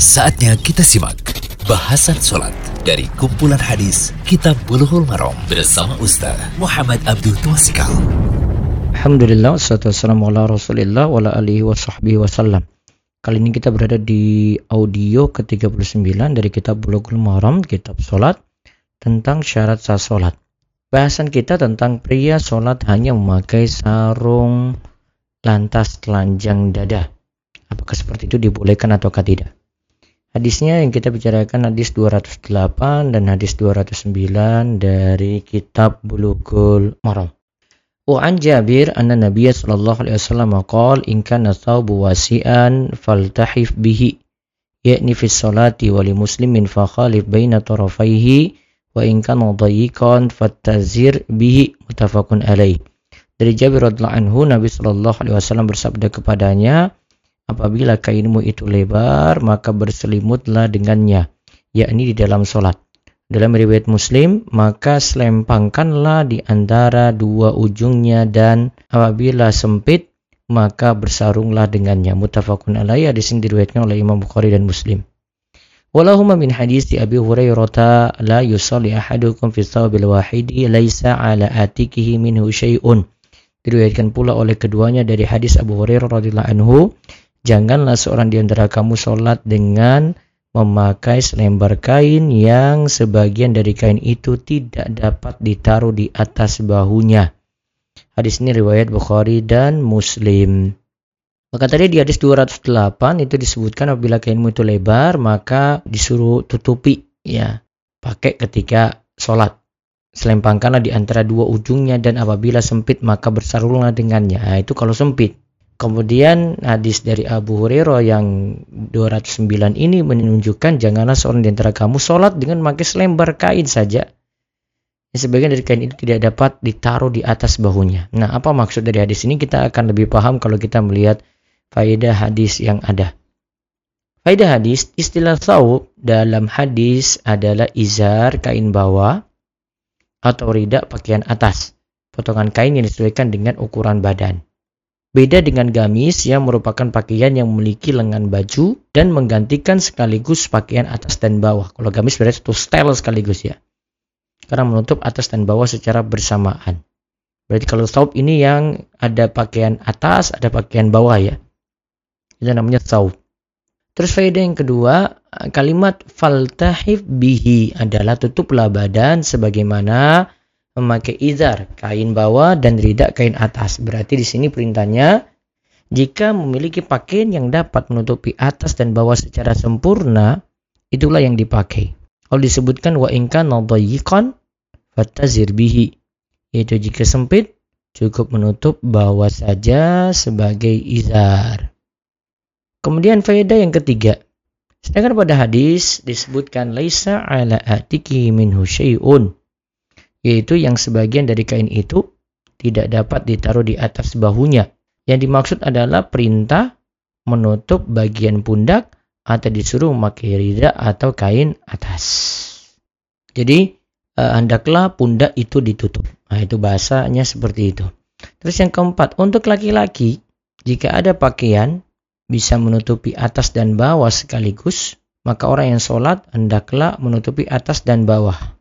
Saatnya kita simak bahasan sholat dari kumpulan hadis Kitab Bulughul Maram bersama Ustaz Muhammad Abdul Twasikal. Alhamdulillah, wassalatu wassalamu ala rasulillah wa alihi wa sahbihi wasallam. Kali ini kita berada di audio ke-39 dari kitab Bulughul Maram, kitab sholat, tentang syarat sah sholat. Bahasan kita tentang pria sholat hanya memakai sarung lantas telanjang dada. Apakah seperti itu dibolehkan ataukah tidak? Hadisnya yang kita bicarakan hadis 208 dan hadis 209 dari kitab Bulughul Maram. Wa Jabir anna Nabiy sallallahu alaihi wasallam qala in kana thawbu wasi'an faltahif bihi yakni fi salati wa li muslimin fa khalif baina tarafaihi wa in kana dayiqan fattazir bihi muttafaqun alaih. Dari Jabir radhiyallahu anhu Nabi sallallahu alaihi wasallam bersabda kepadanya Apabila kainmu itu lebar, maka berselimutlah dengannya, yakni di dalam sholat. Dalam riwayat Muslim, maka selempangkanlah di antara dua ujungnya dan apabila sempit, maka bersarunglah dengannya. Mutafakun alaih hadis ini diriwayatkan oleh Imam Bukhari dan Muslim. Walahuma min hadis di Abi Hurairah la yusalli ahadukum fi thawbil wahidi laisa ala atikihi minhu syai'un. Diriwayatkan pula oleh keduanya dari hadis Abu Hurairah radhiyallahu anhu Janganlah seorang di antara kamu sholat dengan memakai selembar kain yang sebagian dari kain itu tidak dapat ditaruh di atas bahunya. Hadis ini riwayat Bukhari dan Muslim. Maka tadi di hadis 208 itu disebutkan apabila kainmu itu lebar maka disuruh tutupi ya pakai ketika sholat. Selempangkanlah di antara dua ujungnya dan apabila sempit maka bersarunglah dengannya. Nah, itu kalau sempit. Kemudian hadis dari Abu Hurairah yang 209 ini menunjukkan janganlah seorang di antara kamu sholat dengan memakai selembar kain saja. Sebagian dari kain itu tidak dapat ditaruh di atas bahunya. Nah, apa maksud dari hadis ini? Kita akan lebih paham kalau kita melihat faedah hadis yang ada. Faedah hadis, istilah saub dalam hadis adalah izar kain bawah atau ridak pakaian atas. Potongan kain yang disesuaikan dengan ukuran badan. Beda dengan gamis yang merupakan pakaian yang memiliki lengan baju dan menggantikan sekaligus pakaian atas dan bawah. Kalau gamis berarti satu style sekaligus ya. Karena menutup atas dan bawah secara bersamaan. Berarti kalau saub ini yang ada pakaian atas, ada pakaian bawah ya. Itu namanya saub. Terus faedah yang kedua, kalimat faltahif bihi adalah tutuplah badan sebagaimana memakai izar, kain bawah dan ridak kain atas. Berarti di sini perintahnya jika memiliki pakaian yang dapat menutupi atas dan bawah secara sempurna, itulah yang dipakai. Kalau disebutkan wa inka nadayyiqan fatazir bihi, yaitu jika sempit cukup menutup bawah saja sebagai izar. Kemudian faedah yang ketiga. Sedangkan pada hadis disebutkan laisa ala atiki minhu syai'un yaitu yang sebagian dari kain itu tidak dapat ditaruh di atas bahunya. Yang dimaksud adalah perintah menutup bagian pundak atau disuruh memakai rida atau kain atas. Jadi eh, hendaklah pundak itu ditutup. Nah, itu bahasanya seperti itu. Terus yang keempat, untuk laki-laki jika ada pakaian bisa menutupi atas dan bawah sekaligus, maka orang yang sholat hendaklah menutupi atas dan bawah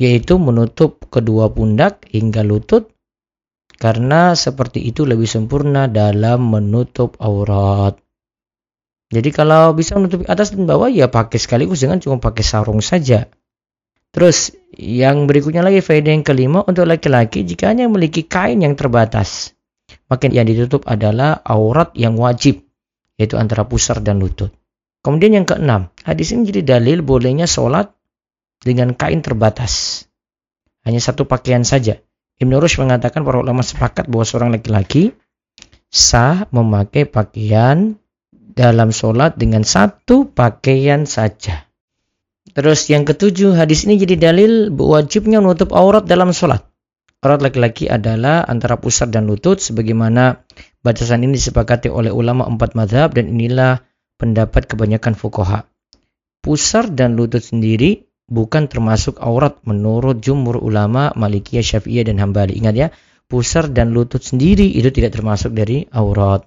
yaitu menutup kedua pundak hingga lutut karena seperti itu lebih sempurna dalam menutup aurat. Jadi kalau bisa menutupi atas dan bawah ya pakai sekaligus jangan cuma pakai sarung saja. Terus yang berikutnya lagi faedah yang kelima untuk laki-laki jika hanya memiliki kain yang terbatas. Maka yang ditutup adalah aurat yang wajib yaitu antara pusar dan lutut. Kemudian yang keenam, hadis ini jadi dalil bolehnya sholat dengan kain terbatas. Hanya satu pakaian saja. Ibn Rushd mengatakan para ulama sepakat bahwa seorang laki-laki sah memakai pakaian dalam sholat dengan satu pakaian saja. Terus yang ketujuh, hadis ini jadi dalil wajibnya menutup aurat dalam sholat. Aurat laki-laki adalah antara pusar dan lutut, sebagaimana batasan ini disepakati oleh ulama empat madhab dan inilah pendapat kebanyakan fukoha. Pusar dan lutut sendiri bukan termasuk aurat menurut jumhur ulama Malikiyah, Syafi'iyah dan Hambali. Ingat ya, pusar dan lutut sendiri itu tidak termasuk dari aurat.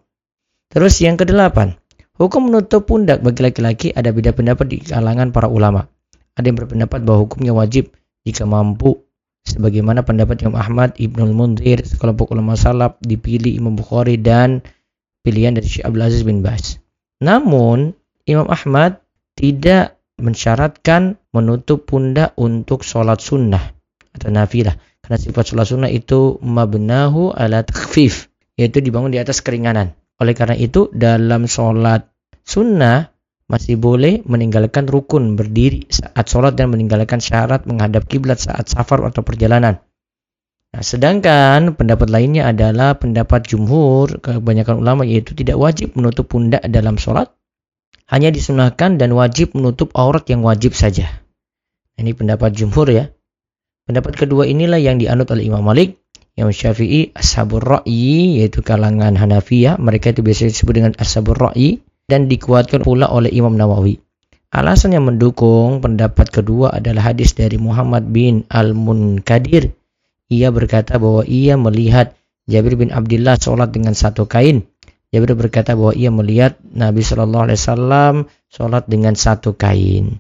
Terus yang kedelapan, Hukum menutup pundak bagi laki-laki ada beda pendapat di kalangan para ulama. Ada yang berpendapat bahwa hukumnya wajib jika mampu sebagaimana pendapat Imam Ahmad, Ibnul Munzir, sekelompok ulama salaf dipilih Imam Bukhari dan pilihan dari Syekh Abdul Aziz bin Bas. Namun Imam Ahmad tidak mensyaratkan menutup pundak untuk sholat sunnah atau nafilah. Karena sifat sholat sunnah itu mabnahu ala takfif, yaitu dibangun di atas keringanan. Oleh karena itu dalam sholat sunnah masih boleh meninggalkan rukun berdiri saat sholat dan meninggalkan syarat menghadap kiblat saat safar atau perjalanan. Nah, sedangkan pendapat lainnya adalah pendapat jumhur kebanyakan ulama yaitu tidak wajib menutup pundak dalam sholat, hanya disunahkan dan wajib menutup aurat yang wajib saja. Ini pendapat jumhur ya. Pendapat kedua inilah yang dianut oleh Imam Malik, Imam Syafi'i, Ashabur Ra'yi, yaitu kalangan Hanafiyah. Mereka itu biasa disebut dengan Ashabur Ra'yi dan dikuatkan pula oleh Imam Nawawi. Alasan yang mendukung pendapat kedua adalah hadis dari Muhammad bin Al-Munkadir. Ia berkata bahwa ia melihat Jabir bin Abdullah sholat dengan satu kain. Jabir berkata bahwa ia melihat Nabi Shallallahu Alaihi Wasallam sholat dengan satu kain.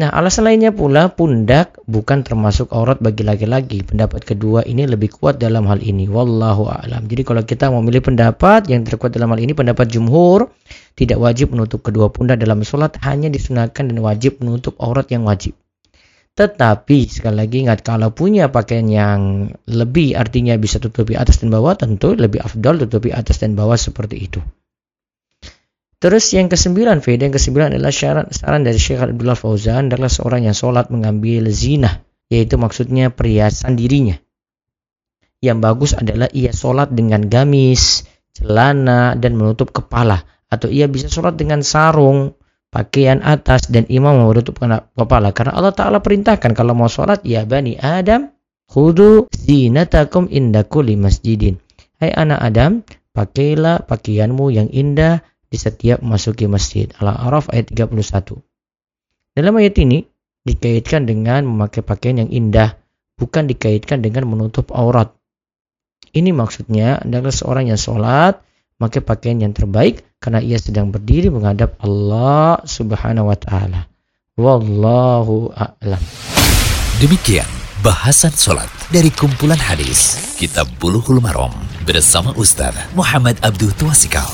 Nah, alasan lainnya pula pundak bukan termasuk aurat bagi laki-laki. Pendapat kedua ini lebih kuat dalam hal ini. Wallahu a'lam. Jadi kalau kita memilih pendapat yang terkuat dalam hal ini pendapat jumhur tidak wajib menutup kedua pundak dalam sholat hanya disunahkan dan wajib menutup aurat yang wajib. Tetapi sekali lagi ingat kalau punya pakaian yang lebih artinya bisa tutupi atas dan bawah tentu lebih afdol tutupi atas dan bawah seperti itu. Terus yang kesembilan, faedah yang kesembilan adalah syarat saran dari Syekh Abdullah Fauzan adalah seorang yang sholat mengambil zina, yaitu maksudnya perhiasan dirinya. Yang bagus adalah ia sholat dengan gamis, celana, dan menutup kepala. Atau ia bisa sholat dengan sarung, pakaian atas, dan imam menutup kepala. Karena Allah Ta'ala perintahkan kalau mau sholat, ya bani Adam, khudu zinatakum indakuli masjidin. Hai anak Adam, pakailah pakaianmu yang indah di setiap masuki masjid. Al-A'raf ayat 31. Dalam ayat ini dikaitkan dengan memakai pakaian yang indah, bukan dikaitkan dengan menutup aurat. Ini maksudnya adalah seorang yang sholat, memakai pakaian yang terbaik karena ia sedang berdiri menghadap Allah Subhanahu wa taala. Wallahu a'lam. Demikian bahasan sholat dari kumpulan hadis Kitab Bulughul Maram bersama Ustaz Muhammad Abdul Tuasikal.